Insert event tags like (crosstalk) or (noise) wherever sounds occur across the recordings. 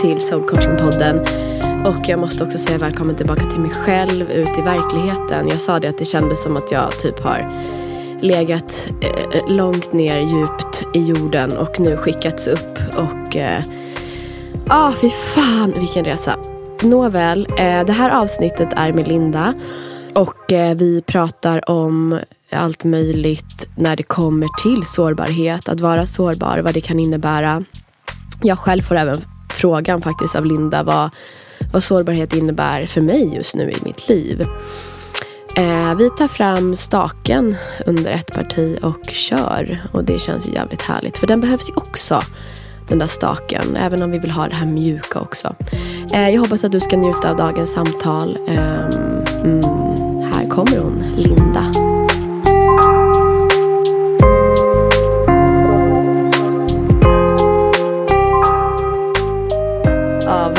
till Soul Coaching-podden. Och jag måste också säga välkommen tillbaka till mig själv, ut i verkligheten. Jag sa det att det kändes som att jag typ har legat eh, långt ner djupt i jorden och nu skickats upp. Och eh, ah, fy fan vilken resa. Nåväl, eh, det här avsnittet är med Linda. Och eh, vi pratar om allt möjligt när det kommer till sårbarhet. Att vara sårbar, vad det kan innebära. Jag själv får även frågan faktiskt av Linda vad, vad sårbarhet innebär för mig just nu i mitt liv. Eh, vi tar fram staken under ett parti och kör. Och det känns ju jävligt härligt. För den behövs ju också. Den där staken. Även om vi vill ha det här mjuka också. Eh, jag hoppas att du ska njuta av dagens samtal. Eh, mm, här kommer hon, Linda.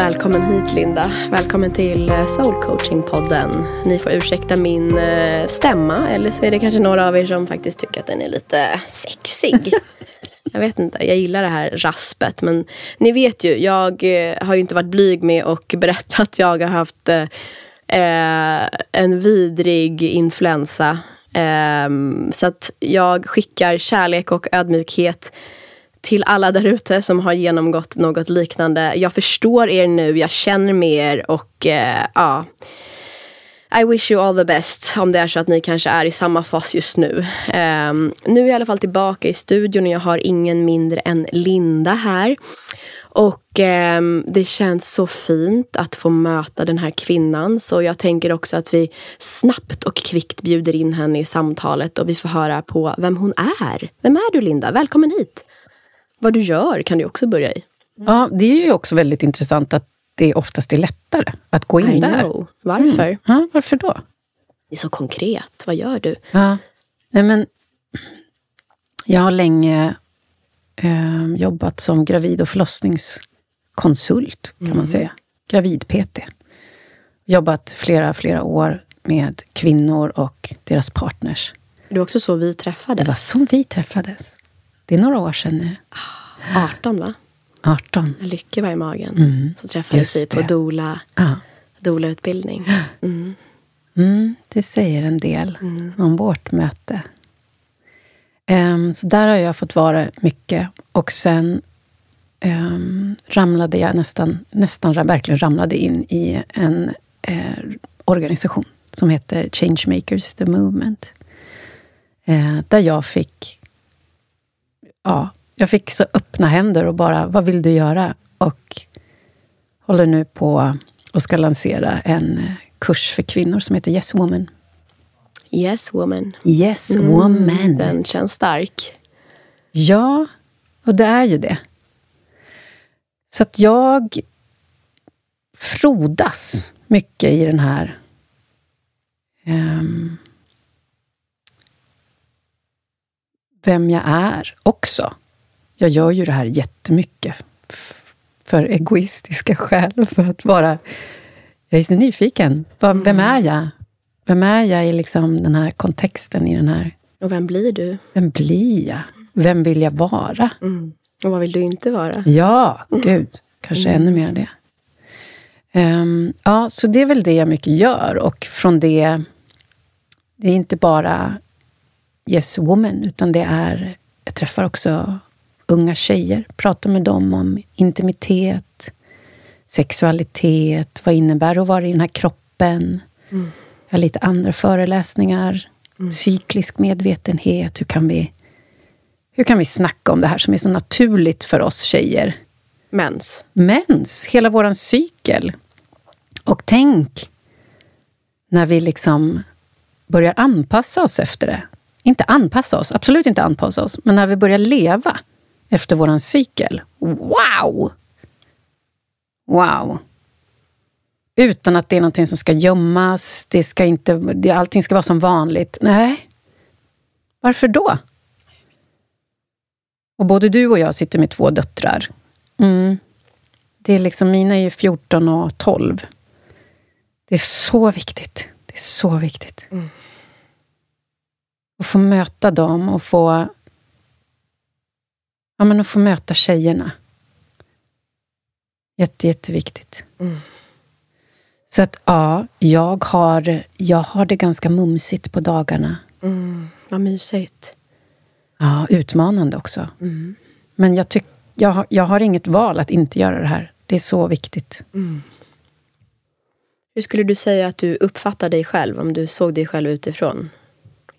Välkommen hit Linda. Välkommen till eh, Soul Coaching-podden. Ni får ursäkta min eh, stämma eller så är det kanske några av er som faktiskt tycker att den är lite sexig. (laughs) jag vet inte, jag gillar det här raspet. Men ni vet ju, jag eh, har ju inte varit blyg med och (laughs) berättat att jag har haft eh, en vidrig influensa. Eh, så att jag skickar kärlek och ödmjukhet till alla där ute som har genomgått något liknande. Jag förstår er nu, jag känner med er och eh, ja. I wish you all the best om det är så att ni kanske är i samma fas just nu. Um, nu är jag i alla fall tillbaka i studion och jag har ingen mindre än Linda här. Och eh, det känns så fint att få möta den här kvinnan. Så jag tänker också att vi snabbt och kvickt bjuder in henne i samtalet och vi får höra på vem hon är. Vem är du Linda? Välkommen hit! Vad du gör kan du också börja i. Ja, det är ju också väldigt intressant att det oftast är lättare att gå in I där. Know. Varför? Mm. Ja, varför då? Det är så konkret. Vad gör du? Ja, nej men, jag har länge eh, jobbat som gravid och förlossningskonsult, kan Mm. man säga. Gravid-PT. Jobbat flera, flera år med kvinnor och deras partners. Det var också så vi Det träffades. var så vi träffades. Det är några år sedan nu. 18 va? 18. Med Lycke var i magen. Mm. Så träffades vi på dola, Ja. dola-utbildning. (gasps) Mm. Mm, det säger en del Mm. om vårt möte. Ehm, så där har jag fått vara mycket. Och sen ehm, ramlade jag nästan, nästan verkligen ramlade in i en eh, organisation som heter Changemakers, the Movement. Eh, där jag fick, ja, jag fick så öppna händer och bara, vad vill du göra? Och håller nu på och ska lansera en eh, kurs för kvinnor som heter Yes Woman. Yes woman. Yes Mm, Woman. Den känns stark. Ja, och det är ju det. Så att jag frodas mycket i den här ehm, vem jag är också. Jag gör ju det här jättemycket för egoistiska skäl, för att vara... Jag är så nyfiken. Vad- Vem är jag? Vem är jag i liksom den här kontexten, i den här... Och vem blir du? Vem blir jag? Vem vill jag vara? Mm. Och vad vill du inte vara? Ja, gud. Kanske ännu mer det. Ehm, ja, så det är väl det jag mycket gör. Och från det... Det är inte bara Yes Woman, utan det är... Jag träffar också unga tjejer. Pratar med dem om intimitet, sexualitet. Vad innebär det att vara i den här kroppen? Mm. Jag har lite andra föreläsningar. Cyklisk medvetenhet. Hur kan vi... Hur kan vi snacka om det här som är så naturligt för oss tjejer? Mens. mens, hela våran cykel. Och tänk när vi liksom börjar anpassa oss efter det. Inte anpassa oss, absolut inte anpassa oss, men när vi börjar leva efter våran cykel. Wow! Wow! Utan att det är någonting som ska gömmas, det ska inte, det, allting ska vara som vanligt. Nej. Varför då? Och både du och jag sitter med två döttrar. Mm. Det är liksom, mina är ju 14 och 12. Det är så viktigt. Det är så viktigt. Mm. Att få möta dem och få... Ja, men att få möta tjejerna. Jätte, jätteviktigt. Så att ja, jag har, jag har det ganska mumsigt på dagarna. Mm. Vad mysigt. Ja, utmanande också. Men jag, tyck, jag, har- jag har inget val att inte göra det här. Det är så viktigt. Hur skulle du säga att du uppfattar dig själv om du såg dig själv utifrån?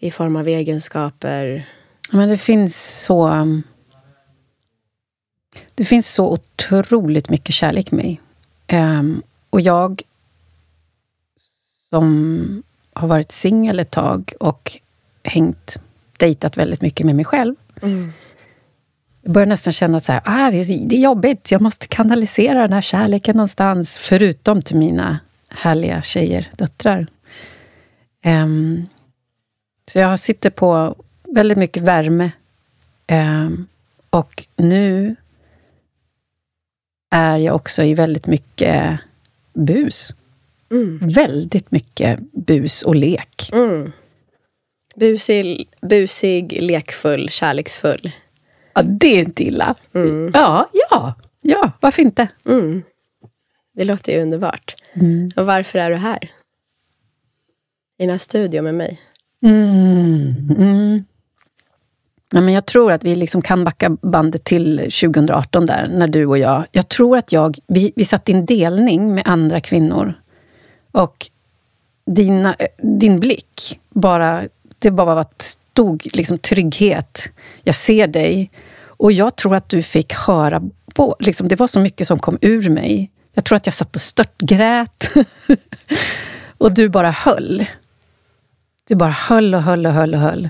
I form av egenskaper? Men det finns så... um, Det finns så otroligt mycket kärlek i mig. Ehm, och jag som har varit singel ett tag och hängt, dejtat väldigt mycket med mig själv. Jag börjar nästan känna att så här, ah, det, är, det är jobbigt. Jag måste kanalisera den här kärleken någonstans. Förutom till mina härliga tjejer, döttrar. Ehm, så jag sitter på väldigt mycket värme. Ehm, och nu är jag också i väldigt mycket bus. Mm. Väldigt mycket bus och lek. Mm. Busig, busig, lekfull, kärleksfull. Ja, det är inte illa. Ja, ja, ja, varför inte? Mm. Det låter ju underbart. Och varför är du här? I den här studion med mig? Mm, mm. Ja, men jag tror att vi liksom kan backa bandet till 2018 där, när du och jag... Jag tror att jag... Vi, vi satt i en delning med andra kvinnor. Och dina, eh, din blick, bara, det bara var stod liksom trygghet. Jag ser dig. Och jag tror att du fick höra... På, liksom, det var så mycket som kom ur mig. Jag tror att jag satt och störtgrät. (laughs) och du bara höll. Du bara höll och höll och höll och höll.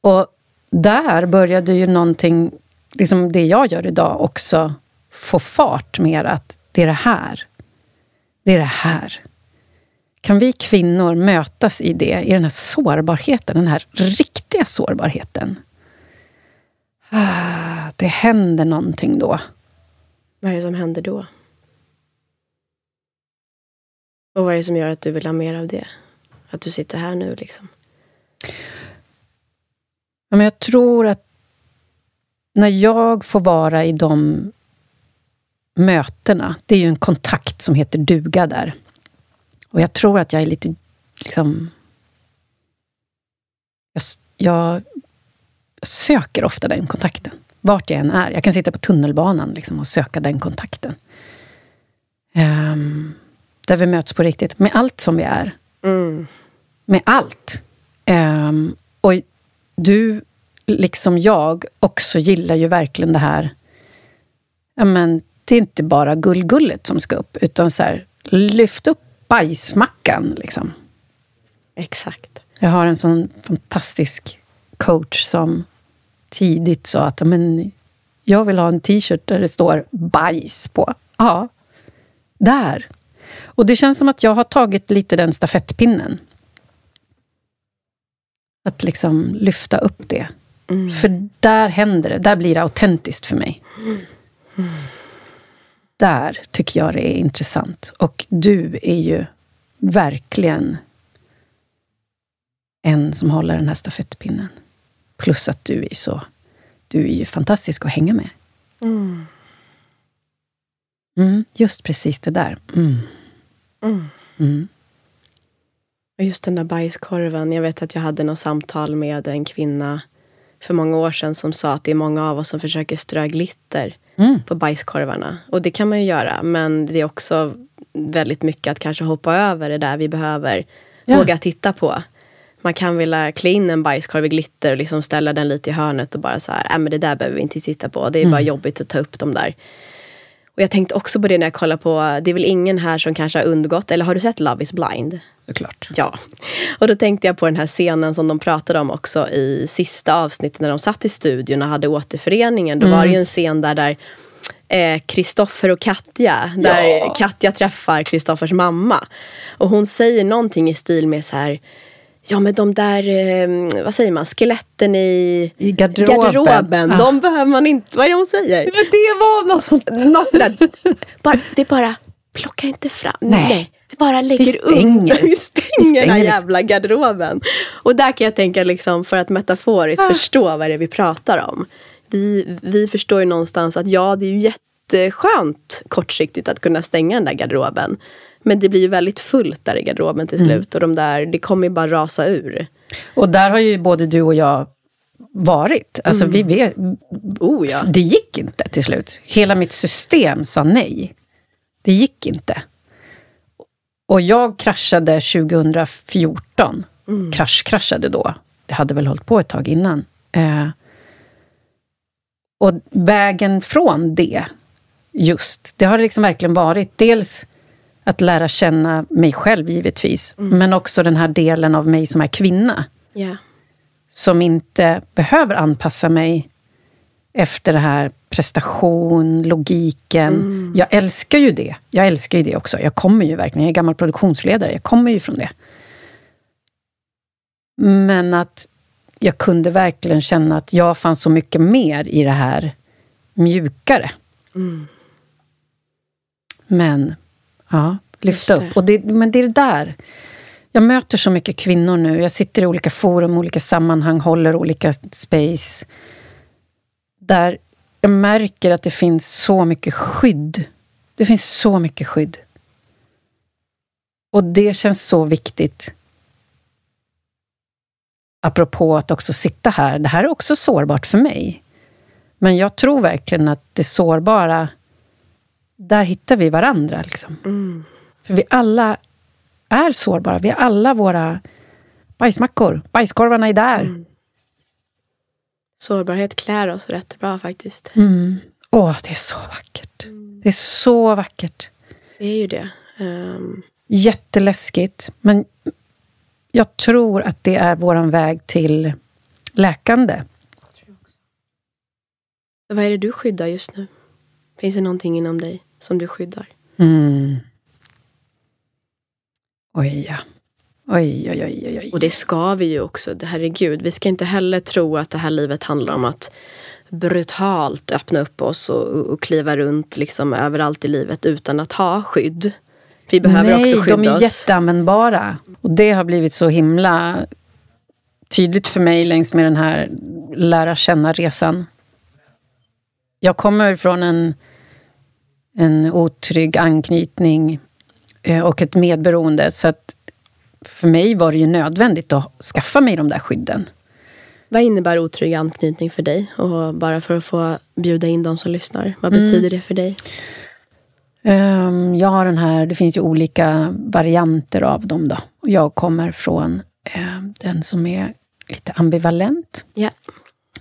Och där började ju någonting, liksom det jag gör idag, också få fart mer att det är det här. Det är det här. Kan vi kvinnor mötas i det, i den här sårbarheten, den här riktiga sårbarheten? Ah, Det händer någonting då. Vad är det som händer då? Och vad är det som gör att du vill ha mer av det? Att du sitter här nu liksom. Ja, men jag tror att när jag får vara i de mötena, det är ju en kontakt som heter duga där. Och jag tror att jag är lite, liksom... Jag, jag söker ofta den kontakten, vart jag än är. Jag kan sitta på tunnelbanan liksom, och söka den kontakten. Um, där vi möts på riktigt, med allt som vi är Mm. med allt. Ehm, och du, liksom jag, också gillar ju verkligen det här... Ja, men, det är inte bara gullgullet som ska upp, utan så här, lyft upp bajsmackan. Liksom. Exakt. Jag har en sån fantastisk coach som tidigt sa att men, jag vill ha en t-shirt där det står bajs på. Ja, där. Och det känns som att jag har tagit lite den stafettpinnen. Att liksom lyfta upp det. För där händer det. Där blir det autentiskt för mig. Där tycker jag det är intressant. Och du är ju verkligen en som håller den här stafettpinnen. Plus att du är så... Du är ju fantastisk att hänga med. Mm. Mm, just precis det där. Mm. Mm. Mm. Och just den där bajskorven. Jag vet att jag hade något samtal med en kvinna för många år sedan som sa att det är många av oss som försöker strö glitter Mm. på bajskorvarna. Och det kan man ju göra, men det är också väldigt mycket att kanske hoppa över det där vi behöver Ja. våga titta på. Man kan vilja klä in en bajskorv i glitter och liksom ställa den lite i hörnet och bara så här, äh, men det där behöver vi inte titta på. Det är bara jobbigt att ta upp dem där. Och jag tänkte också på det när jag kollade på, det är väl ingen här som kanske har undgått, eller har du sett Love is blind? Såklart. Ja. Och då tänkte jag på den här scenen som de pratade om också i sista avsnittet när de satt i studion och hade återföreningen. Då var det ju en scen där där eh, Kristoffer och Katja, där Ja. Katja träffar Kristoffers mamma. Och hon säger någonting i stil med så här Ja men de där, eh, vad säger man, skeletten i I garderoben. garderoben, Ah. de behöver man inte, vad är det hon säger? Men det var något sånt. Något sådär, bara, det är bara, plocka inte fram, Nej. nej. Vi bara lägger (laughs) Vi stänger. undan, vi stänger, den här stänger lite. jävla garderoben. Och där kan jag tänka, liksom, för att metaforiskt Ah. förstå vad det är vi pratar om. Vi, vi förstår ju någonstans att ja, det är ju jätteskönt kortsiktigt att kunna stänga den där garderoben. Men det blir ju väldigt fullt där i garderoben till slut. Och de där, det kommer ju bara rasa ur. Och där har ju både du och jag varit. Alltså vi vet, Oh ja. det gick inte till slut. Hela mitt system sa nej. Det gick inte. Och jag kraschade 2014. Krasch-kraschade då. Det hade väl hållit på ett tag innan. Eh, och vägen från det, just, det har liksom verkligen varit dels att lära känna mig själv givetvis, men också den här delen av mig som är kvinna Ja. som inte behöver anpassa mig efter det här prestation, logiken. Jag älskar ju det. Jag älskar ju det också. Jag kommer ju verkligen, jag är gammal produktionsledare, jag kommer ju från det. Men att jag kunde verkligen känna att jag fanns så mycket mer i det här mjukare. Men, ja, lyfta upp. Och det, men det är det där. Jag möter så mycket kvinnor nu. Jag sitter i olika forum, olika sammanhang, håller olika space. Där jag märker att det finns så mycket skydd. Det finns så mycket skydd. Och det känns så viktigt. Apropå att också sitta här. Det här är också sårbart för mig. Men jag tror verkligen att det sårbara, där hittar vi varandra. Liksom. Mm. För vi alla är sårbara. Vi har alla våra bajsmackor. Bajskorvarna är där. Mm. Sårbarhet klär oss rätt bra faktiskt. Mm. Åh, det är så vackert. Det är så vackert. Det är ju det. Ehm, Jätteläskigt. Men jag tror att det är vår väg till läkande. vad är det du skyddar just nu? Finns det någonting inom dig som du skyddar? Mm. Oj, ja. Oj, oj, oj, oj, oj. Och det ska vi ju också. Det- Herregud, vi ska inte heller tro att det här livet handlar om att brutalt öppna upp oss och, och kliva runt liksom överallt i livet utan att ha skydd. Vi behöver Nej, också skydda de är oss. jätteanvändbara. Och det har blivit så himla tydligt för mig längs med den här lära känna-resan. Jag kommer från en, en otrygg anknytning eh, och ett medberoende. Så att för mig var det ju nödvändigt att skaffa mig de där skydden. Vad innebär otrygg anknytning för dig? Och bara för att få bjuda in de som lyssnar. Vad Mm. betyder det för dig? Ehm, Jag har den här, det finns ju olika varianter av dem. Då. Jag kommer från eh, den som är lite ambivalent.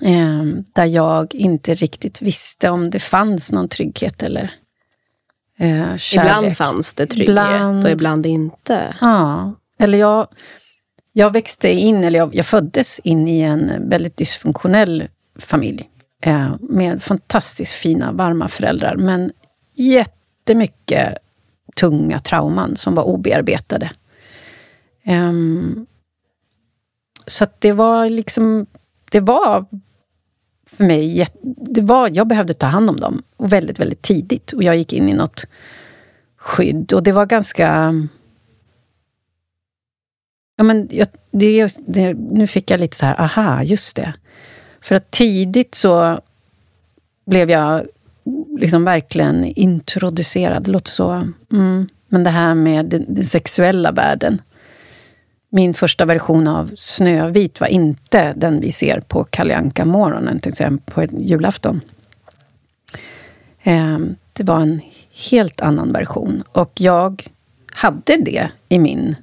Eh, där jag inte riktigt visste om det fanns någon trygghet eller eh, kärlek. Ibland fanns det trygghet Ibland- och ibland inte. Ja. Eller jag, jag växte in, eller jag, jag föddes in i en väldigt dysfunktionell familj. Eh, med fantastiskt fina, varma föräldrar. Men jättemycket tunga trauman som var obearbetade. Ehm, så att det var liksom... Det var för mig... Det var, jag behövde ta hand om dem. Och väldigt, väldigt tidigt. Och jag gick in i något skydd. Och det var ganska... Ja, men jag, det, det, nu fick jag lite så här, aha, just det. För att tidigt så blev jag liksom verkligen introducerad. Det låter så... Mm, men det här med den, den sexuella världen. Min första version av Snövit var inte den vi ser på Kalle Anka-morgonen, till exempel på julafton. Ehm, det var en helt annan version. Och jag hade det i min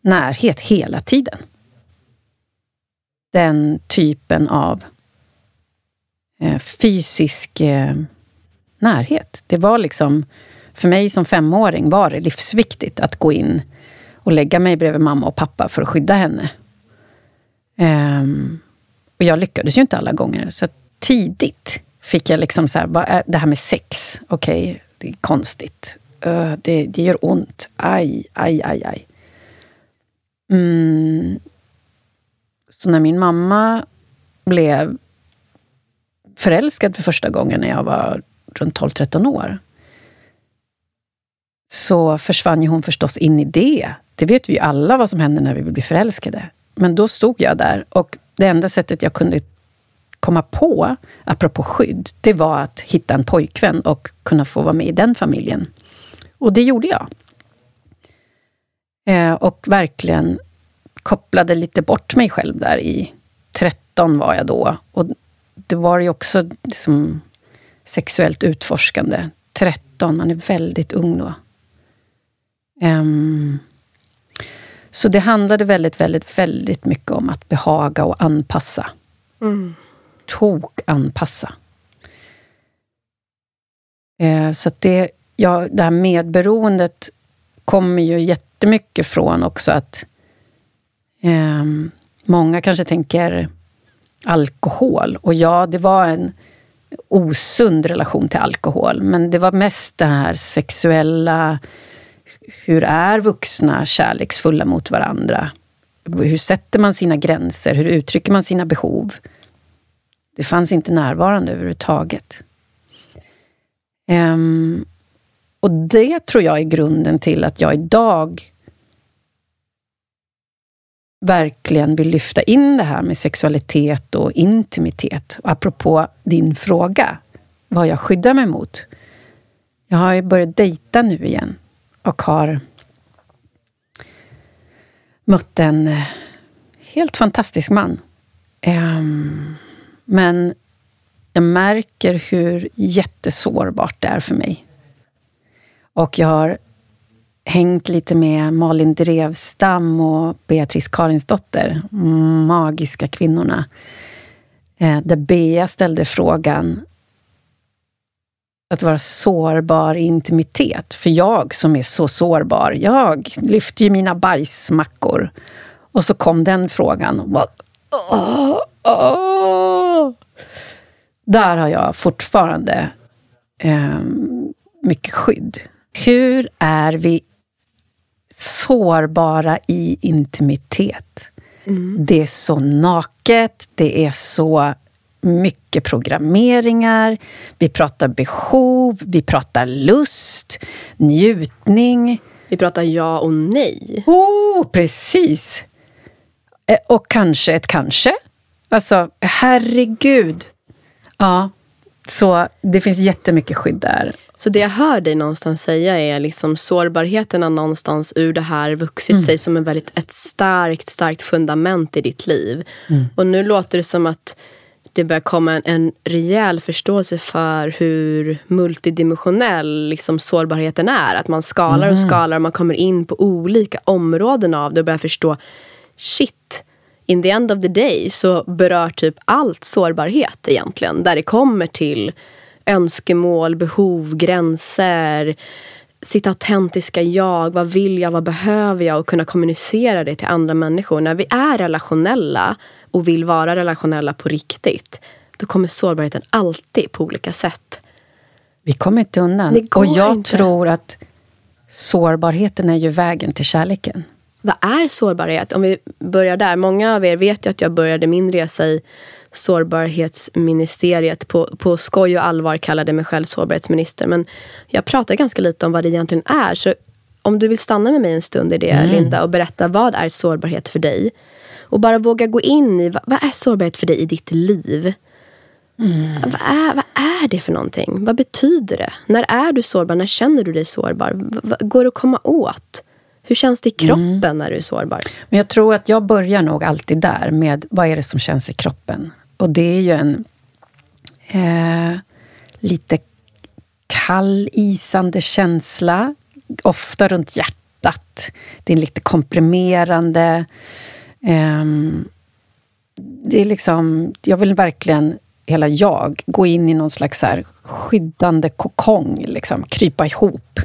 närhet hela tiden. Den typen av eh, fysisk eh, närhet. Det var liksom, för mig som femåring var det livsviktigt att gå in och lägga mig bredvid mamma och pappa för att skydda henne. Um, och jag lyckades ju inte alla gånger. Så tidigt fick jag liksom så här, bara, äh, det här med sex, okej, det är konstigt. Uh, det, det gör ont. Aj, aj, aj, aj. Mm. Så när min mamma blev förälskad för första gången när jag var runt 12-13 år så försvann ju hon förstås in i det. Det vet vi ju alla vad som händer när vi blir förälskade. Men då stod jag där och det enda sättet jag kunde komma på, apropå skydd, det var att hitta en pojkvän och kunna få vara med i den familjen. Och det gjorde jag. Eh, och verkligen kopplade lite bort mig själv där i 13 var jag då. Och det var ju också liksom sexuellt utforskande. 13, man är väldigt ung då. Um, så det handlade väldigt, väldigt, väldigt mycket om att behaga och anpassa. Mm. Tok anpassa. Eh, så att det, ja, det här medberoendet kommer ju jättemycket från också att eh, många kanske tänker alkohol. Och ja, det var en osund relation till alkohol, men det var mest den här sexuella hur är vuxna kärleksfulla mot varandra? Hur sätter man sina gränser? Hur uttrycker man sina behov? Det fanns inte närvarande överhuvudtaget. Um, och det tror jag är grunden till att jag idag verkligen vill lyfta in det här med sexualitet och intimitet. Och apropå din fråga, vad jag skyddar mig mot. Jag har ju börjat dejta nu igen och har mött en eh, helt fantastisk man. Ehm, men jag märker hur jättesårbart det är för mig. Och jag har hängt lite med Malin Drevstam och Beatrice Karinsdotter, magiska kvinnorna. Eh, Där Bea ställde frågan att vara sårbar i intimitet. För jag som är så sårbar, jag lyfter ju mina bajsmackor. Och så kom den frågan. Och bara, åh, åh. Där har jag fortfarande eh, mycket skydd. Hur är vi sårbara i intimitet? Mm. Det är så naket, det är så mycket programmeringar, vi pratar behov, vi pratar lust, njutning. Vi pratar ja och nej. Oh, precis! Eh, och kanske ett kanske. Alltså, herregud. Ja, så det finns jättemycket skydd där. Så det jag hör dig någonstans säga är liksom sårbarheten har någonstans ur det här vuxit mm. sig som en väldigt, ett starkt, starkt fundament i ditt liv. Mm. Och nu låter det som att det börjar komma en, en rejäl förståelse för hur multidimensionell liksom, sårbarheten är. Att man skalar och mm. skalar och man kommer in på olika områden av det och börjar förstå shit, in the end of the day så berör typ allt sårbarhet egentligen. Där det kommer till önskemål, behov, gränser, sitt autentiska jag. Vad vill jag? Vad behöver jag? Och kunna kommunicera det till andra människor. När vi är relationella och vill vara relationella på riktigt, då kommer sårbarheten alltid på olika sätt. Vi kommer inte undan. Och jag inte. tror att sårbarheten är ju vägen till kärleken. Vad är sårbarhet? Om vi börjar där. Många av er vet ju att jag började min resa i sårbarhetsministeriet. På, på skoj och allvar kallade mig själv sårbarhetsminister. Men jag pratar ganska lite om vad det egentligen är. Så om du vill stanna med mig en stund i det, mm. Linda, och berätta vad är sårbarhet för dig? Och bara våga gå in i vad, vad är sårbarhet för dig i ditt liv? Mm. Vad, är, vad är det för någonting? Vad betyder det? När är du sårbar? När känner du dig sårbar? V går det att komma åt? Hur känns det i kroppen mm. när du är sårbar? Men jag tror att jag börjar nog alltid där med vad är det som känns i kroppen? Och det är ju en eh, lite kall, isande känsla. Ofta runt hjärtat. Det är lite komprimerande. Eh, det är liksom, jag vill verkligen, hela jag, gå in i någon slags här skyddande kokong. Liksom, krypa ihop.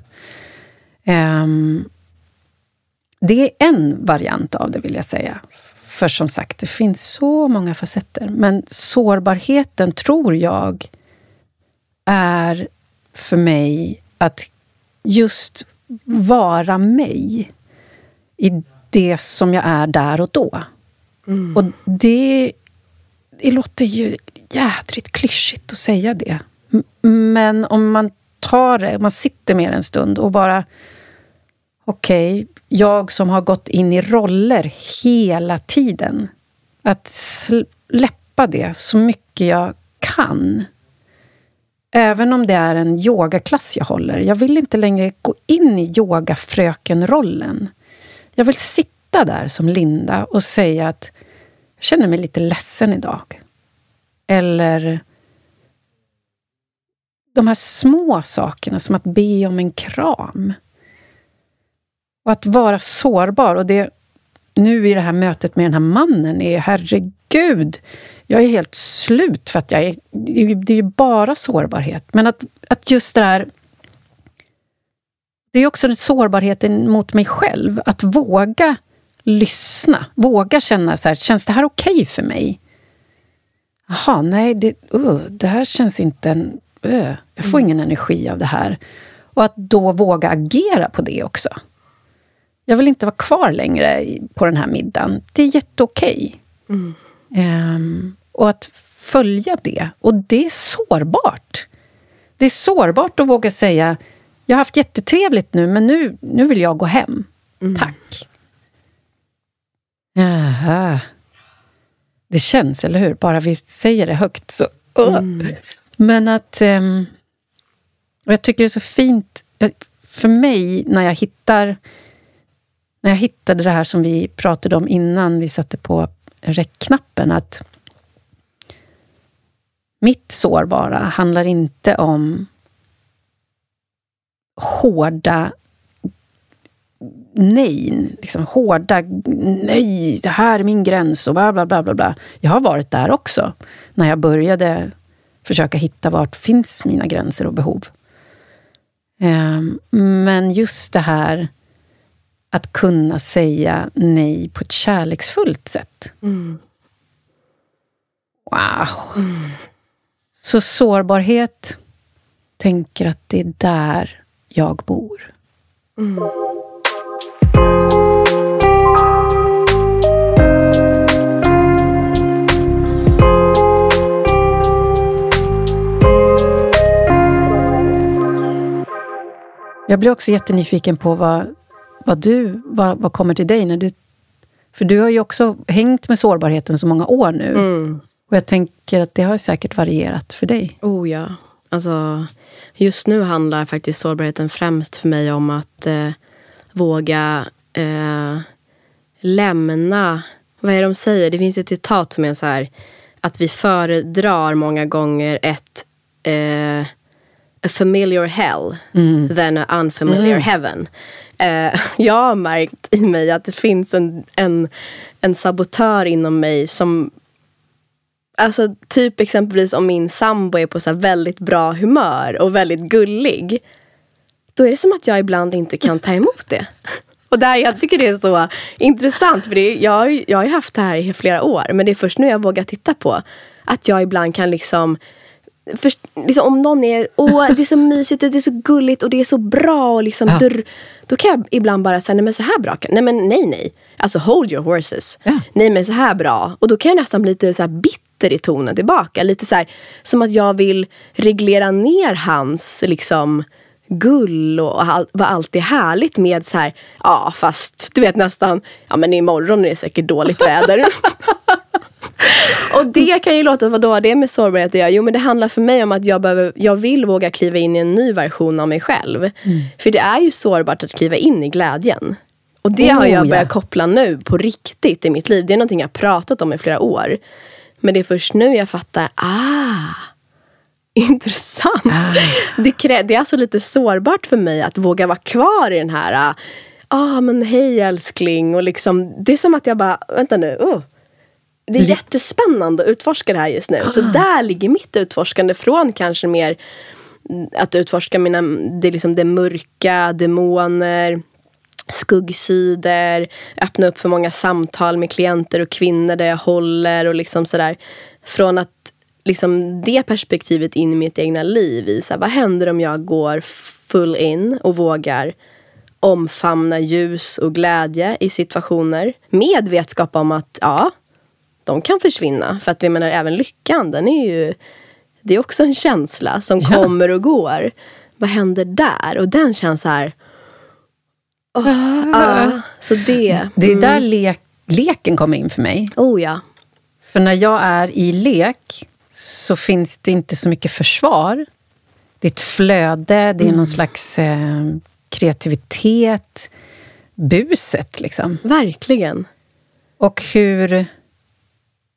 Ehm, det är en variant av det, vill jag säga. För som sagt, det finns så många facetter. Men sårbarheten tror jag är för mig att just vara mig i det som jag är där och då. Mm. Och det, det låter ju jädrigt klyschigt att säga det. Men om man tar det, man sitter med det en stund och bara okej, okay, jag som har gått in i roller hela tiden. Att släppa släppa det så mycket jag kan. Även om det är en yogaklass jag håller. Jag vill inte längre gå in i yogafröken-rollen. Jag vill sitta där som Linda och säga att jag känner mig lite ledsen idag. Eller de här små sakerna, som att be om en kram. Och att vara sårbar. Och det nu i det här mötet med den här mannen är, herregud, jag är helt slut för att jag är... Det är ju bara sårbarhet. Men att, att just det här... Det är också sårbarheten mot mig själv. Att våga lyssna. Våga känna så här, känns det här okej okay för mig? Jaha, nej, det, uh, det här känns inte... En, uh, jag får mm. ingen energi av det här. Och att då våga agera på det också. Jag vill inte vara kvar längre på den här middagen. Det är jätteokej. Mm. Um, och att följa det. Och det är sårbart. Det är sårbart att våga säga jag har haft jättetrevligt nu, men nu, nu vill jag gå hem. Mm. Tack. Jaha. Det känns, eller hur? Bara vi säger det högt så... Mm. Men att... Um, och jag tycker det är så fint. För mig, när jag hittar... När jag hittade det här som vi pratade om innan vi satte på räckknappen, att mitt sårbara handlar inte om hårda nej, liksom hårda nej, det här är min gräns och bla, bla, bla, bla, bla. Jag har varit där också, när jag började försöka hitta vart finns mina gränser och behov. Um, men just det här att kunna säga nej på ett kärleksfullt sätt. Mm. Wow! Mm. Så sårbarhet, tänker att det är där jag bor. Mm. Jag blir också jättenyfiken på vad, vad du, vad, vad kommer till dig när du... För du har ju också hängt med sårbarheten så många år nu. Mm. Och jag tänker att det har säkert varierat för dig. Oh ja. Alltså, just nu handlar faktiskt sårbarheten främst för mig om att eh, våga eh, lämna... Vad är det de säger? Det finns ett citat som är så här att vi föredrar många gånger ett eh, a familiar hell mm. than an unfamiliar mm. heaven. Eh, (laughs) jag har märkt i mig att det finns en, en, en sabotör inom mig som Alltså typ exempelvis om min sambo är på så väldigt bra humör och väldigt gullig. Då är det som att jag ibland inte kan ta emot det. Och där, jag tycker det är så intressant. För det, jag, jag har ju haft det här i flera år. Men det är först nu jag vågar titta på. Att jag ibland kan liksom för, liksom, om någon är, åh det är så mysigt och det är så gulligt och det är så bra. Och liksom, ja. dur, då kan jag ibland bara säga, nej men så här bra. Nej men nej nej. Alltså hold your horses. Ja. Nej men så här bra. Och då kan jag nästan bli lite så bitter i tonen tillbaka. Lite så här, som att jag vill reglera ner hans liksom gull och all, vad allt är härligt med så här, ja fast du vet nästan, ja men imorgon är det säkert dåligt väder. (laughs) och det kan ju låta, vadå det med sårbarhet att göra? Jo men det handlar för mig om att jag, behöver, jag vill våga kliva in i en ny version av mig själv. Mm. För det är ju sårbart att kliva in i glädjen. Och det oh, har jag börjat ja. koppla nu på riktigt i mitt liv. Det är någonting jag pratat om i flera år. Men det är först nu jag fattar, ah, intressant. Ah. (laughs) Det, det är alltså lite sårbart för mig att våga vara kvar i den här, ah men hej älskling. Och liksom, det är som att jag bara, vänta nu, oh, det är jättespännande att utforska det här just nu. Ah. Så där ligger mitt utforskande från kanske mer att utforska mina, det, liksom det mörka, demoner, skuggsidor, öppna upp för många samtal med klienter och kvinnor där jag håller och liksom sådär. Från att liksom det perspektivet in i mitt egna liv. I så här, vad händer om jag går full in och vågar omfamna ljus och glädje i situationer med vetskap om att ja, de kan försvinna. För att vi menar även lyckan, den är ju det är också en känsla som kommer och går. Vad händer där? Och den känns så här... Oh, ah, så det. Det är där mm. le leken kommer in för mig. Oh ja. För när jag är i lek så finns det inte så mycket försvar. Det är ett flöde, det är någon slags eh, kreativitet. Buset, liksom. Verkligen. Och hur...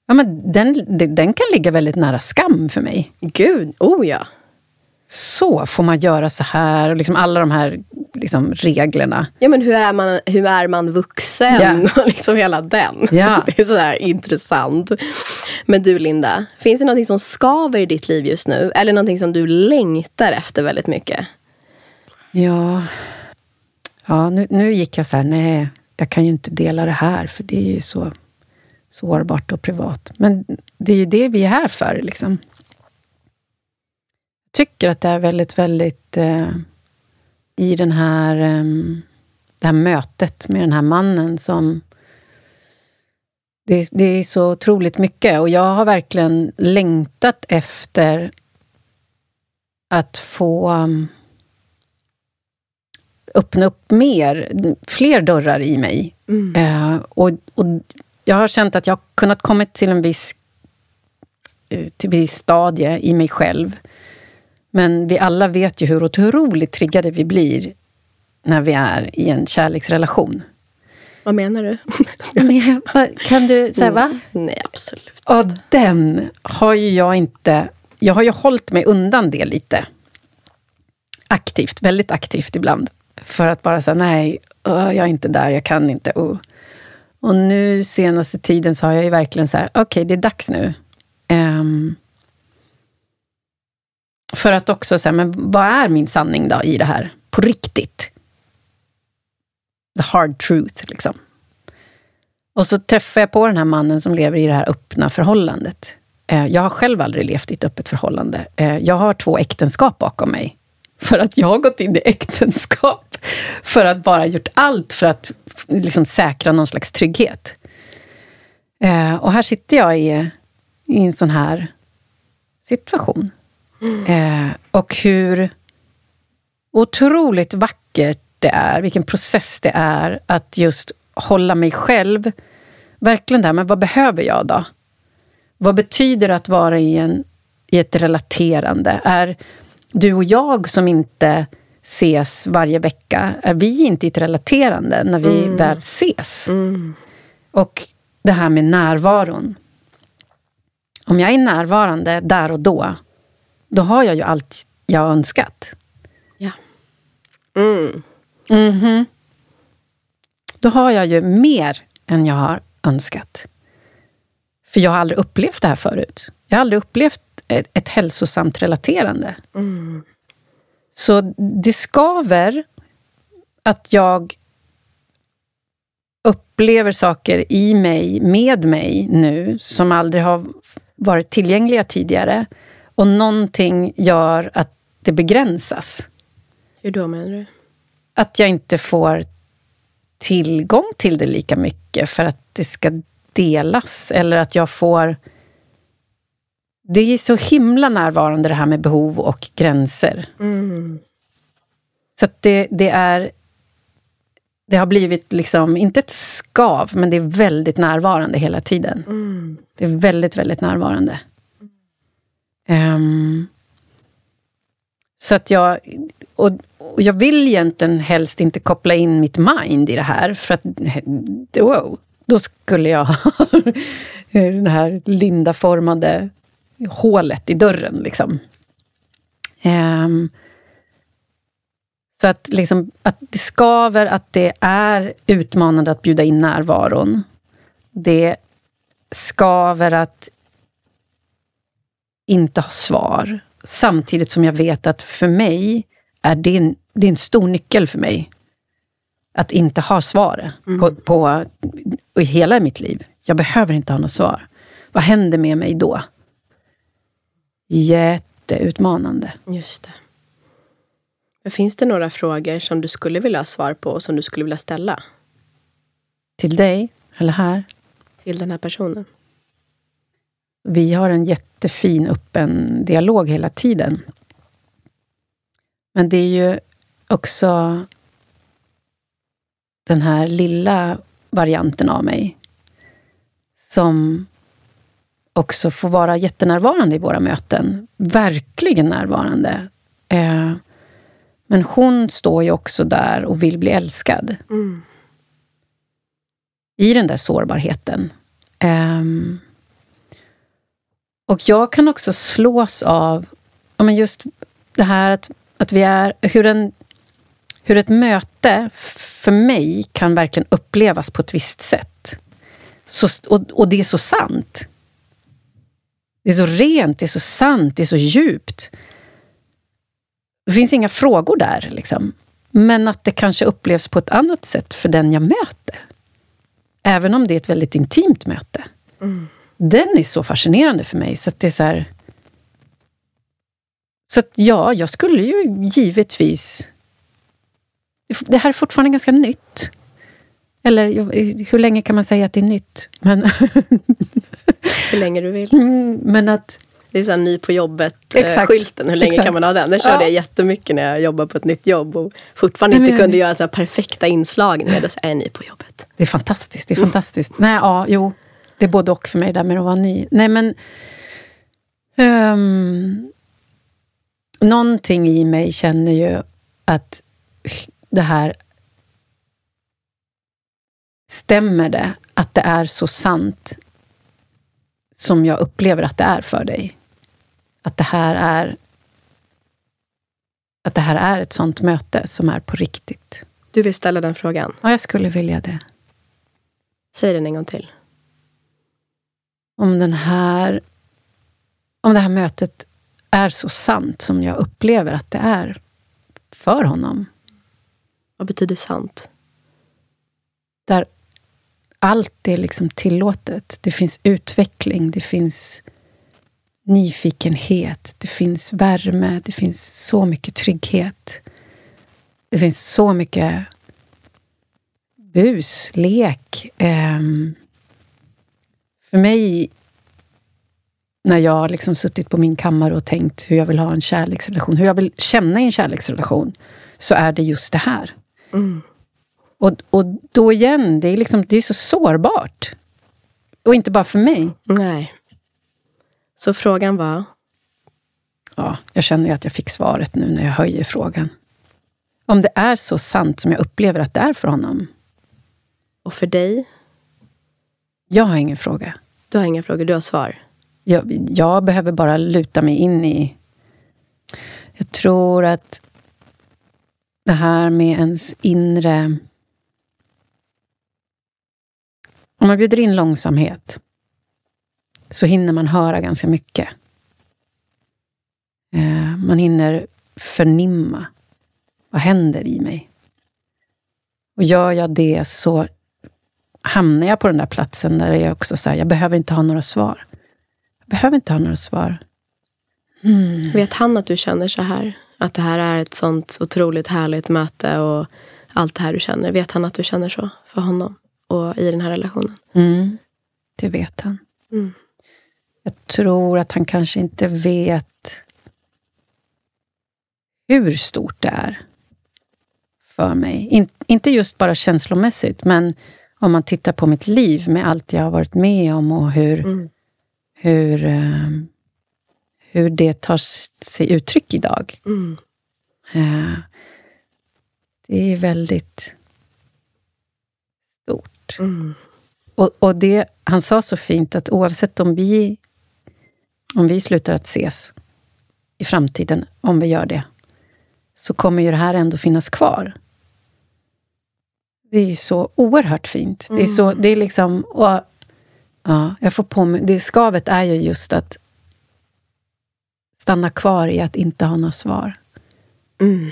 Ja, men den, den kan ligga väldigt nära skam för mig. Gud, oh ja. Så får man göra så här, och liksom alla de här liksom, reglerna. Ja, men hur är man, hur är man vuxen? Ja. (laughs) Och liksom hela den. Ja. (laughs) Det är sådär intressant. Men du Linda, finns det någonting som skaver i ditt liv just nu? Eller någonting som du längtar efter väldigt mycket? Ja, ja nu, nu gick jag så här, nej, jag kan ju inte dela det här, för det är ju så sårbart och privat. Men det är ju det vi är här för. Liksom. Tycker att det är väldigt, väldigt eh, i den här, eh, det här mötet med den här mannen som det, det är så otroligt mycket och jag har verkligen längtat efter att få um, öppna upp mer, fler dörrar i mig. Mm. Eh, och, och jag har känt att jag har kunnat komma till en viss, eh, till en viss stadie i mig själv. Men vi alla vet ju hur otroligt triggade vi blir när vi är i en kärleksrelation. Vad menar du? (laughs) Men, kan du säga va? Nej, absolut. Och den har ju jag inte... Jag har ju hållit mig undan det lite. Aktivt, väldigt aktivt ibland. För att bara säga nej, jag är inte där, jag kan inte. Uh. Och nu senaste tiden så har jag ju verkligen så här, okej, det är dags nu. Ehm, för att också säga, men vad är min sanning då i det här? På riktigt. The hard truth, liksom. Och så träffar jag på den här mannen som lever i det här öppna förhållandet. Eh, jag har själv aldrig levt i ett öppet förhållande. Eh, jag har två äktenskap bakom mig. För att jag har gått in i (laughs) äktenskap. För att bara gjort allt för att liksom säkra någon slags trygghet. Eh, och här sitter jag i, i en sån här situation. Eh, Och hur otroligt vackert det är, vilken process det är att just hålla mig själv. Verkligen där, men vad behöver jag då? Vad betyder det att vara i, en, i ett relaterande? Är du och jag som inte ses varje vecka, är vi inte i ett relaterande när vi väl ses? Mm. Och det här med närvaron. Om jag är närvarande där och då, då har jag ju allt jag önskat. Ja. Mm. Mhm. Då har jag ju mer än jag har önskat. För jag har aldrig upplevt det här förut. Jag har aldrig upplevt ett, ett hälsosamt relaterande. Mm. Så det skaver att jag upplever saker i mig, med mig nu, som aldrig har varit tillgängliga tidigare. Och någonting gör att det begränsas. Hur då menar du? att jag inte får tillgång till det lika mycket för att det ska delas. Eller att jag får... Det är så himla närvarande det här med behov och gränser. Mm. Så att det, det är... Det har blivit liksom, inte ett skav, men det är väldigt närvarande hela tiden. Mm. Det är väldigt, väldigt närvarande. Um, så att jag... Och, och jag vill egentligen helst inte koppla in mitt mind i det här, för att wow, då skulle jag ha (laughs) det här lindaformade hålet i dörren. Liksom. Um, så att, liksom, att det skaver, att det är utmanande att bjuda in närvaron. Det skaver att inte ha svar. Samtidigt som jag vet att för mig är det en, det är en stor nyckel för mig. Att inte ha svar på, på, i hela mitt liv. Jag behöver inte ha något svar. Vad händer med mig då? Jätteutmanande. Just det. Men finns det några frågor som du skulle vilja ha svar på och som du skulle vilja ställa Till dig, eller här. till den här personen? Vi har en jättefin öppen dialog hela tiden. Men det är ju också den här lilla varianten av mig som också få vara jättenärvarande i våra möten. Verkligen närvarande. Eh, men hon står ju också där och vill bli älskad. Mm. I den där sårbarheten. Och jag kan också slås av ja, men just det här att, att vi är... Hur, en, hur ett möte för mig kan verkligen upplevas på ett visst sätt. Så, och, och det är så sant. Det är så rent, det är så sant, det är så djupt. Det finns inga frågor där. Liksom. Men att det kanske upplevs på ett annat sätt för den jag möter. Även om det är ett väldigt intimt möte. Mm. Den är så fascinerande för mig. Så att det är så här, Så att ja, jag skulle ju givetvis... Det här är fortfarande ganska nytt. Eller hur länge kan man säga att det är nytt? Men, (laughs) hur länge du vill. men att det är så ny på jobbet-skylten. Hur länge Exakt. kan man ha den? Den körde ja. jag jättemycket när jag jobbade på ett nytt jobb och fortfarande inte kunde göra så perfekta inslagningar. Då är jag ny på jobbet. Det är fantastiskt. Det är fantastiskt. Mm. Nej, ja, jo. Det är både och för mig där med att vara ny. Nej, men... Um, någonting i mig känner ju att det här... Stämmer det att det är så sant som jag upplever att det är för dig? att det här är att det här är ett sånt möte som är på riktigt. Du vill ställa den frågan? Ja, jag skulle vilja det. Säg den en gång till. Om den här... Om det här mötet är så sant som jag upplever att det är för honom. Vad betyder sant? Där allt är liksom tillåtet. Det finns utveckling, det finns nyfikenhet, det finns värme, det finns så mycket trygghet. Det finns så mycket bus, lek. Um, för mig, när jag liksom suttit på min kammare och tänkt hur jag vill ha en kärleksrelation, hur jag vill känna i en kärleksrelation, så är det just det här. Mm. Och, och då igen, det är, liksom, det är så sårbart. Och inte bara för mig. Nej. Så frågan var? Ja, jag känner ju att jag fick svaret nu när jag höjer frågan. Om det är så sant som jag upplever att det är för honom. Och för dig? Jag har ingen fråga. Du har inga frågor, du har svar? Jag, jag behöver bara luta mig in i... Jag tror att det här med ens inre... Om man bjuder in långsamhet så hinner man höra ganska mycket. Eh, man hinner förnimma. Vad händer i mig? Och gör jag det så hamnar jag på den där platsen där jag också säger, jag behöver inte ha några svar. Jag behöver inte ha några svar. Mm. Vet han att du känner så här? Att det här är ett sånt otroligt härligt möte och allt det här du känner. Vet han att du känner så för honom och i den här relationen? Mm. Det vet han. Mm. Jag tror att han kanske inte vet hur stort det är för mig. In, inte just bara känslomässigt, men om man tittar på mitt liv med allt jag har varit med om och hur, mm. hur, uh, hur det tar sig uttryck idag. Mm. Uh, det är väldigt stort. Mm. Och, och det, han sa så fint att oavsett om vi om vi slutar att ses i framtiden, om vi gör det, så kommer ju det här ändå finnas kvar. Det är ju så oerhört fint. Mm. Det är så, det är liksom... Och, ja, jag får på mig, det skavet är ju just att stanna kvar i att inte ha några svar. Mm.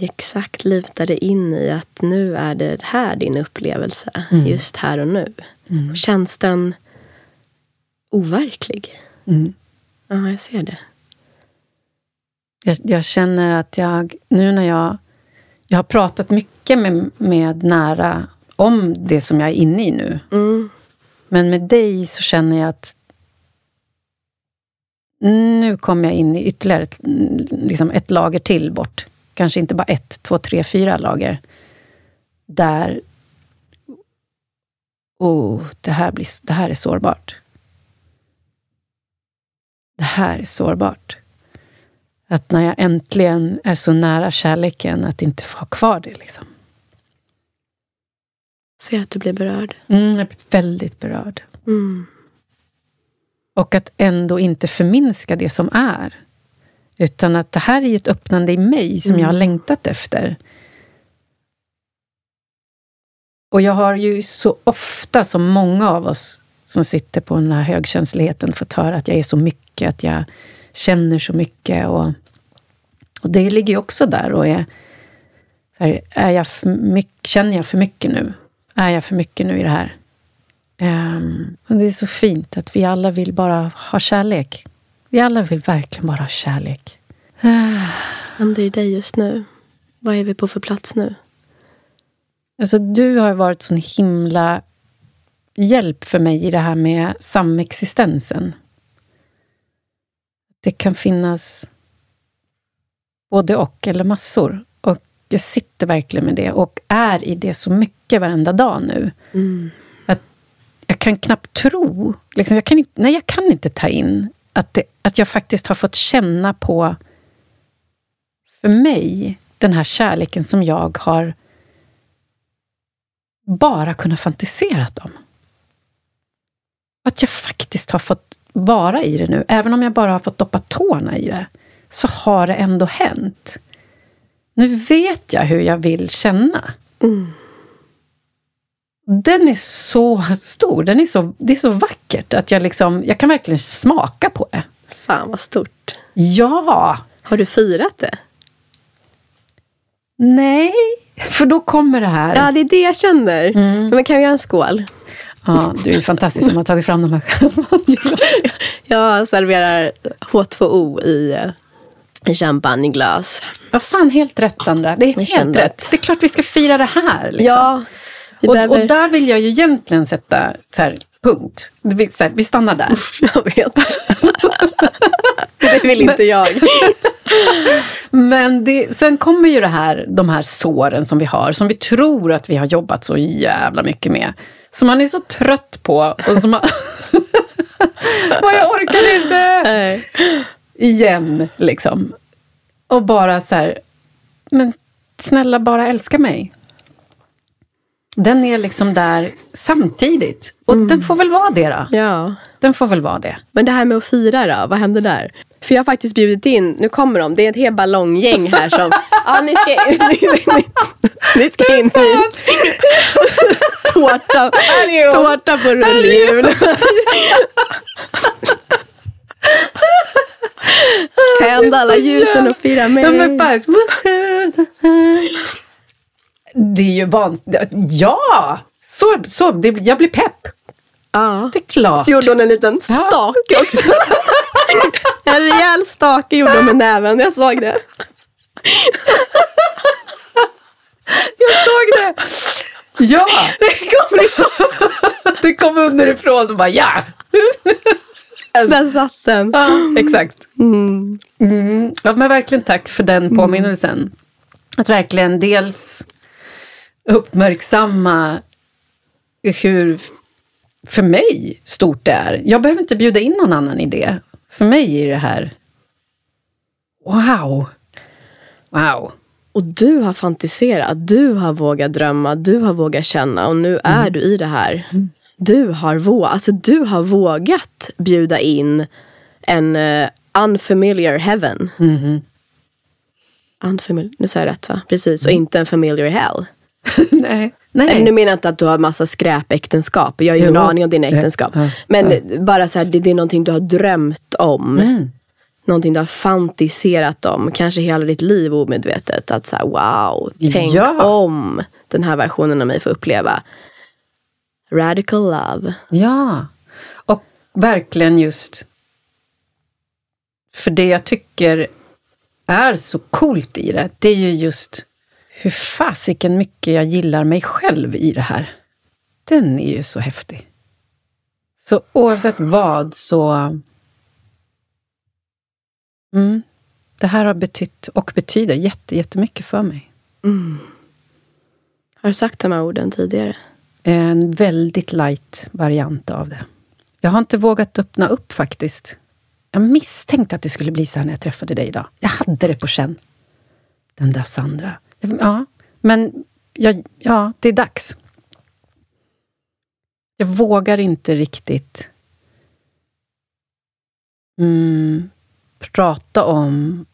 Exakt, luta dig in i att nu är det här din upplevelse, mm. just här och nu. Mm. Känns den overklig. Mm. Ja, jag ser det. Jag, jag, känner att jag, nu när jag... Jag har pratat mycket med, med nära om det som jag är inne i nu. Mm. Men med dig så känner jag att nu kommer jag in i ytterligare ett, liksom ett lager till bort. Kanske inte bara ett, två, tre, fyra lager. Där... Oh, det här, blir, det här är sårbart. det här är sårbart. Att när jag äntligen är så nära kärleken, att inte få ha kvar det. Liksom. Ser att du blir berörd. Mm, jag blir väldigt berörd. Mm. Och att ändå inte förminska det som är. Utan att det här är ju ett öppnande i mig som Mm. jag har längtat efter. Och jag har ju så ofta, som många av oss som sitter på den här högkänsligheten, fått höra att jag är så mycket, att jag känner så mycket. Och, och det ligger ju också där och är... Här, är jag för mycket, känner jag för mycket nu? Är jag för mycket nu i det här? Och det är så fint att vi alla vill bara ha kärlek. Vi alla vill verkligen bara ha kärlek. Vad händer i dig just nu? Vad är vi på för plats nu? Alltså, du har varit sån himla hjälp för mig i det här med samexistensen. Det kan finnas både och, eller massor. Och jag sitter verkligen med det och är i det så mycket varenda dag nu. Mm. jag kan knappt tro, liksom, jag, kan inte, nej, jag kan inte ta in att, det, att jag faktiskt har fått känna på, för mig, den här kärleken som jag har bara kunnat fantisera om. Att jag faktiskt har fått vara i det nu. Även om jag bara har fått doppa tårna i det, så har det ändå hänt. Nu vet jag hur jag vill känna. Mm. Den är så stor, den är så, det är så vackert att jag, liksom, jag kan verkligen smaka på det. Fan vad stort. Ja! Har du firat det? Nej, för då kommer det här. Ja, det är det jag känner. Mm. Men kan vi göra en skål? Ja, du är fantastisk som har tagit fram de här champagneglasen. Jag serverar H2O i, eh, i champagneglas. Vad fan, helt rätt Sandra. Det är Jag helt rätt. att- Det är klart vi ska fira det här. Liksom. Ja, och, behöver... och där vill jag ju egentligen sätta så här, punkt. Vi, så här, vi stannar där. (laughs) Jag vet. det vill inte jag. Men det, sen kommer ju det här, de här såren som vi har, som vi tror att vi har jobbat så jävla mycket med. Som man är så trött på och som man... (laughs) jag orkar inte! Nej. Igen, liksom. Och bara så här, men snälla bara älska mig. Den är liksom där samtidigt. Och den får väl vara det då. Ja. Den får väl vara det. Men det här med att fira då, vad händer där? För jag har faktiskt bjudit in, nu kommer de, det är ett helt ballonggäng här som, (laughs) ja ni ska, ni, ni, ni ska in hit. (laughs) Tårta, tårta på rullhjul. Tänd alla ljusen och fira mig. Ja, men faktiskt. Det är ju vanligt. Ja! Så, så, det, jag blir pepp. Ja. Det är klart. Så gjorde hon en liten stake också. (laughs) en rejäl stake gjorde hon med näven, jag såg det. Jag såg det. Ja, Det kommer liksom, det kom underifrån och bara ja. där satt den. ja exakt. Mm. Mm. Ja, men verkligen tack för den påminnelsen. Att verkligen dels uppmärksamma hur, för mig, stort det är. Jag behöver inte bjuda in någon annan i det. För mig är det här... Wow! Wow. Och du har fantiserat, du har vågat drömma, du har vågat känna och nu är du i det här. Du har, vå- alltså, du har vågat bjuda in en eh, unfamiliar heaven. Mhm. Unfamiliar, nu sa jag rätt va? Precis, och inte en familiar hell. (laughs) Nej. Nej. Nej. Nu menar jag inte att du har massa skräpäktenskap. Jag har ju ingen aning om dina äktenskap. Ja, ja, Men bara så här, det, det är någonting du har drömt om. Mm. Någonting du har fantiserat om. Kanske hela ditt liv omedvetet. Att så här, wow, tänk Ja. om den här versionen av mig får uppleva. Radical love. Ja, och verkligen just för det jag tycker är så coolt i det, det är ju just hur fasiken mycket jag gillar mig själv i det här. Den är ju så häftig. Så oavsett vad så... Mm, det här har betytt och betyder jätte, jättemycket för mig. Mm. Har du sagt de här orden tidigare? En väldigt light variant av det. Jag har inte vågat öppna upp faktiskt. Jag misstänkte att det skulle bli så här när jag träffade dig idag. Jag hade det på känn. Den där Sandra. Ja, men jag, ja, det är dags. Jag vågar inte riktigt mm, prata om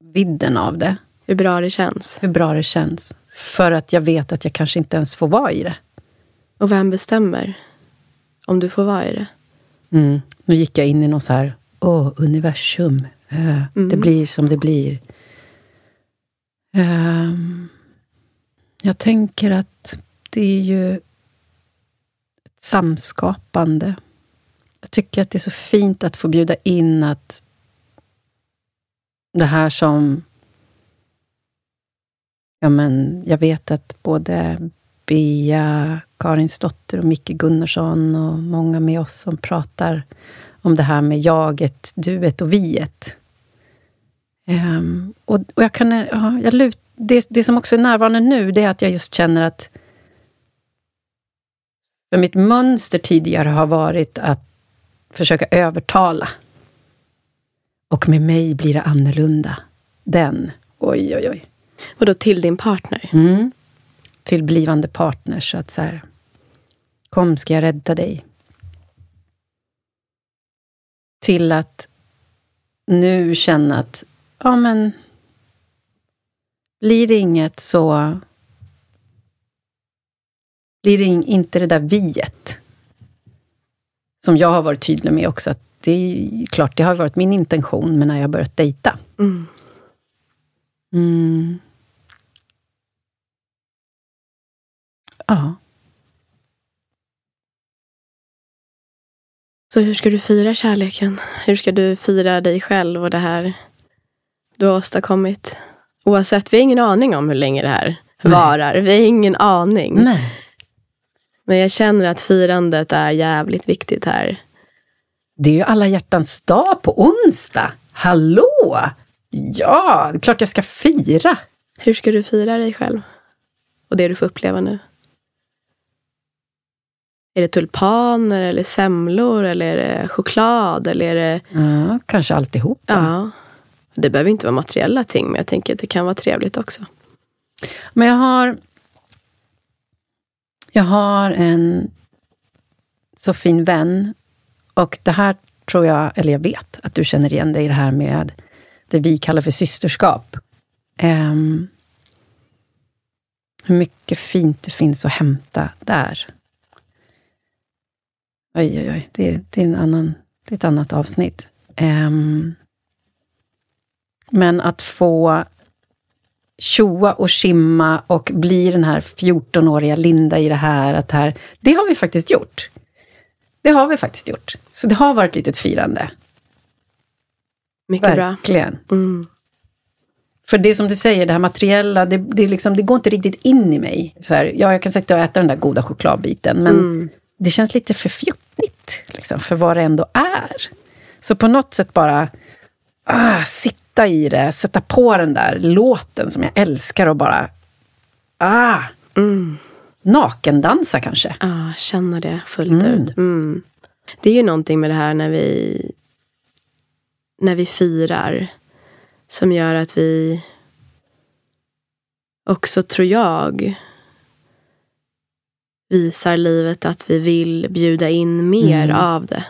vidden av det. Hur bra det känns. Hur bra det känns. För att jag vet att jag kanske inte ens får vara i det. Och vem bestämmer om du får vara i det? Mm. Nu gick jag in i något så här, åh, universum. Uh, mm. Det blir som det blir. Ehm, jag tänker att det är ju ett samskapande. Jag tycker att det är så fint att få bjuda in att det här som Ja, men jag vet att både Bea Karinsdotter och Micke Gunnarsson och många med oss som pratar om det här med jaget, duet och viet. Um, och, och, jag kan... Ja, jag lut, det, det som också är närvarande nu, det är att jag just känner att för mitt mönster tidigare har varit att försöka övertala. Och med mig blir det annorlunda. Den. Oj, oj, oj. Och då till din partner? Mm. Till blivande partner. Så att så här, kom ska jag rädda dig. Till att nu känna att, ja men, blir det inget så blir det inte det där viet. Som jag har varit tydlig med också, att det är klart, det har varit min intention, men när jag börjat dejta. Mm. Mm. Ja. Så hur ska du fira kärleken? Hur ska du fira dig själv och det här du har åstadkommit? Oavsett, vi har ingen aning om hur länge det här Nej. varar. Vi har ingen aning. Nej. Men jag känner att firandet är jävligt viktigt här. Det är ju alla hjärtans dag på onsdag. Hallå! Ja, det är klart jag ska fira. Hur ska du fira dig själv? Och det du får uppleva nu? Är det tulpaner eller semlor eller är det choklad eller är det... Ja, kanske alltihop. Ja. Det behöver inte vara materiella ting, men jag tänker att det kan vara trevligt också. Men jag har... Jag har en så fin vän. Och det här tror jag, eller jag vet, att du känner igen dig i det här med det vi kallar för systerskap. Um, hur mycket fint det finns att hämta där. Oj, oj, oj. Det, det, är, en annan, det är ett annat avsnitt. Um, men att få tjoa och skimma och bli den här 14-åriga Linda i det här, att här, det har vi faktiskt gjort. Det har vi faktiskt gjort. Så det har varit ett litet firande. Mycket Verkligen. bra. Mm. För det som du säger, det här materiella, det, det, liksom, det går inte riktigt in i mig. Så här, ja, jag kan säkert äta den där goda chokladbiten, men mm. det känns lite för fjuttigt liksom, för vad det ändå är. Så på något sätt bara ah, sitta i det, sätta på den där låten som jag älskar och bara ah, mm. nakendansa kanske. Ja, ah, känna det fullt mm. ut. Mm. Det är ju någonting med det här när vi när vi firar som gör att vi också, tror jag, visar livet att vi vill bjuda in mer mm. av det.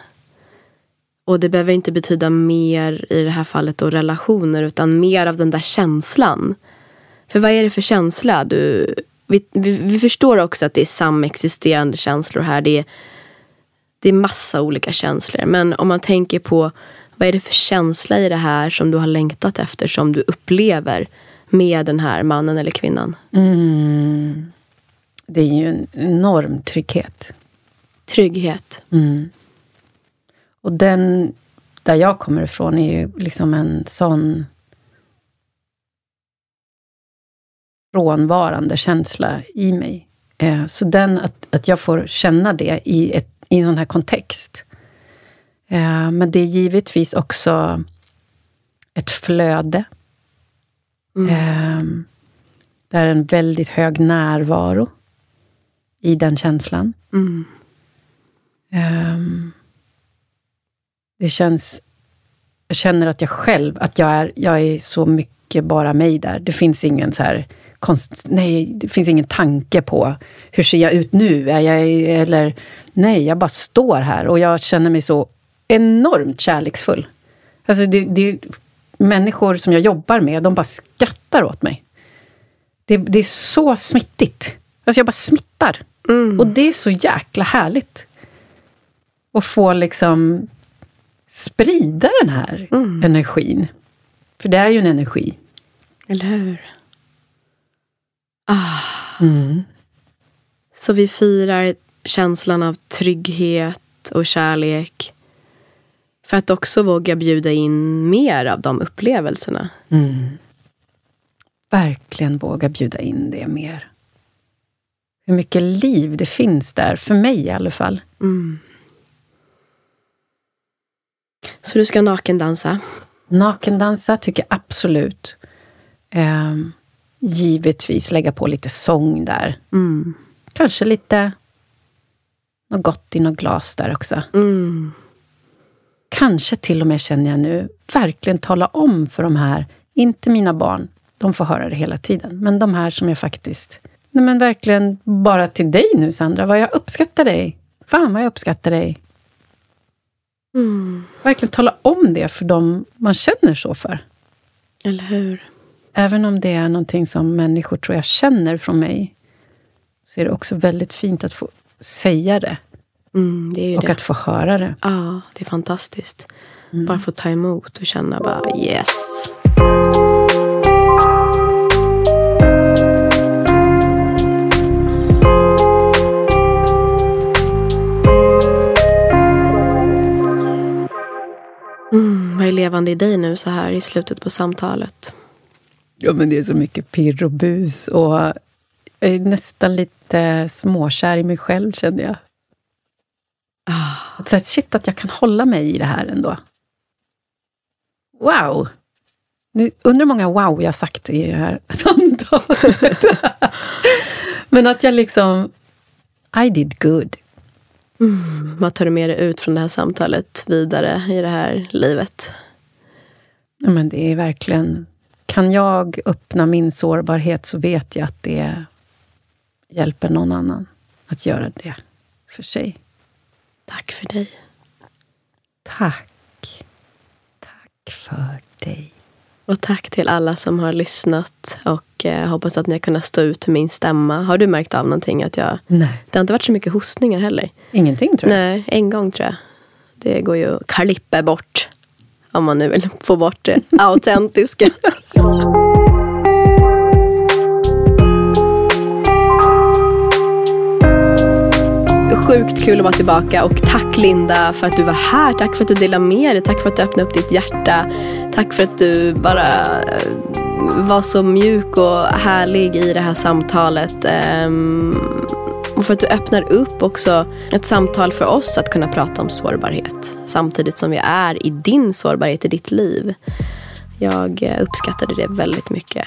Och det behöver inte betyda mer i det här fallet då relationer utan mer av den där känslan. För vad är det för känsla? Du, vi, vi, vi förstår också att det är samexisterande känslor här. Det är, det är massa olika känslor. Men om man tänker på vad är det för känsla i det här som du har längtat efter, som du upplever med den här mannen eller kvinnan? Mm. Det är ju en enorm trygghet. Trygghet. Mm. Och den, där jag kommer ifrån, är ju liksom en sån frånvarande känsla i mig. Eh, så den, att, att jag får känna det i, ett, i en sån här kontext, Eh, men det är givetvis också ett flöde. Mm. Eh, det är en väldigt hög närvaro i den känslan. Mm. Det känns... Jag känner att jag själv, att jag är, jag är så mycket bara mig där. Det finns ingen så här konst, nej, det finns ingen tanke på hur ser jag ut nu? Är jag, eller nej, jag bara står här och jag känner mig så enormt kärleksfull. Alltså det, det, människor som jag jobbar med, de bara skrattar åt mig. Det, det är så smittigt. Alltså jag bara smittar. Mm. Och det är så jäkla härligt. Att få liksom sprida den här mm. energin. För det är ju en energi. Eller hur? Ah. Mm. Så vi firar känslan av trygghet och kärlek. För att också våga bjuda in mer av de upplevelserna. Mm. Verkligen våga bjuda in det mer. Hur mycket liv det finns där, för mig i alla fall. Mm. Så du ska nakendansa? Nakendansa tycker jag absolut. Eh, givetvis lägga på lite sång där. Mm. Kanske lite något gott i något glas där också. Mm. Kanske till och med, känner jag nu, verkligen tala om för de här, inte mina barn, de får höra det hela tiden, men de här som jag faktiskt... Nej men verkligen bara till dig nu, Sandra, vad jag uppskattar dig. Fan vad jag uppskattar dig. Mm. Verkligen tala om det för dem man känner så för. Eller hur? Även om det är någonting som människor tror jag känner från mig, så är det också väldigt fint att få säga det. Mm, det och det. att få höra det. Ja, det är fantastiskt. Mm. Bara få ta emot och känna bara yes. Mm, vad är levande i dig nu så här i slutet på samtalet? Ja, men det är så mycket pirr och bus och jag är nästan lite småkär i mig själv, känner jag. Ah. Så shit, att jag kan hålla mig i det här ändå. Wow! Nu, undrar hur många wow jag sagt i det här (laughs) samtalet. (laughs) men att jag liksom... I did good. Mm, vad tar du med dig ut från det här samtalet vidare i det här livet? Ja, men det är verkligen kan jag öppna min sårbarhet så vet jag att det hjälper någon annan att göra det för sig. Tack för dig. Tack. Tack för dig. Och tack till alla som har lyssnat och eh, hoppas att ni har kunnat stå ut med min stämma. Har du märkt av någonting? Att jag... Nej. Det har inte varit så mycket hostningar heller. Ingenting tror jag. Nej, en gång tror jag. Det går ju att klippa bort. Om man nu vill få bort det (laughs) autentiska. Sjukt kul att vara tillbaka och tack Linda för att du var här. Tack för att du delade med dig. Tack för att du öppnade upp ditt hjärta. Tack för att du bara eh, var så mjuk och härlig i det här samtalet. Ehm, och för att du öppnar upp också ett samtal för oss att kunna prata om sårbarhet. Samtidigt som vi är i din sårbarhet i ditt liv. Jag eh, uppskattade det väldigt mycket.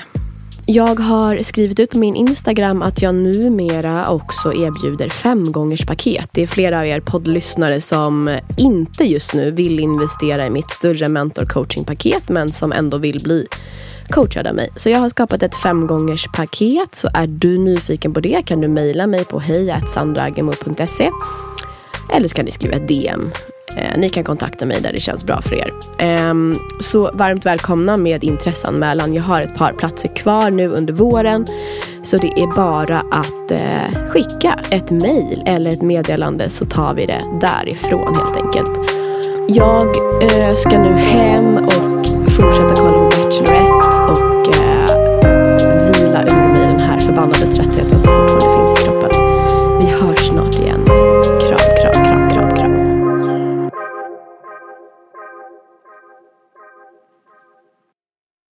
Jag har skrivit ut på min Instagram att jag numera också erbjuder fem gångers paket. Det är flera av er poddlyssnare som inte just nu vill investera i mitt större mentor men som ändå vill bli coachad av mig. Så jag har skapat ett fem gångers paket. Så är du nyfiken på det kan du mejla mig på hejsandragemo.se eller så kan ni skriva ett DM. Eh, ni kan kontakta mig där det känns bra för er. Eh, så varmt välkomna med intresseanmälan. Jag har ett par platser kvar nu under våren. Så det är bara att eh, skicka ett mejl eller ett meddelande så tar vi det därifrån helt enkelt. Jag eh, ska nu hem och fortsätta kolla på Bachelorette och eh, vila ur mig den här förbannade tröttheten som fortfarande finns i kroppen. Vi hörs snart igen. Kram.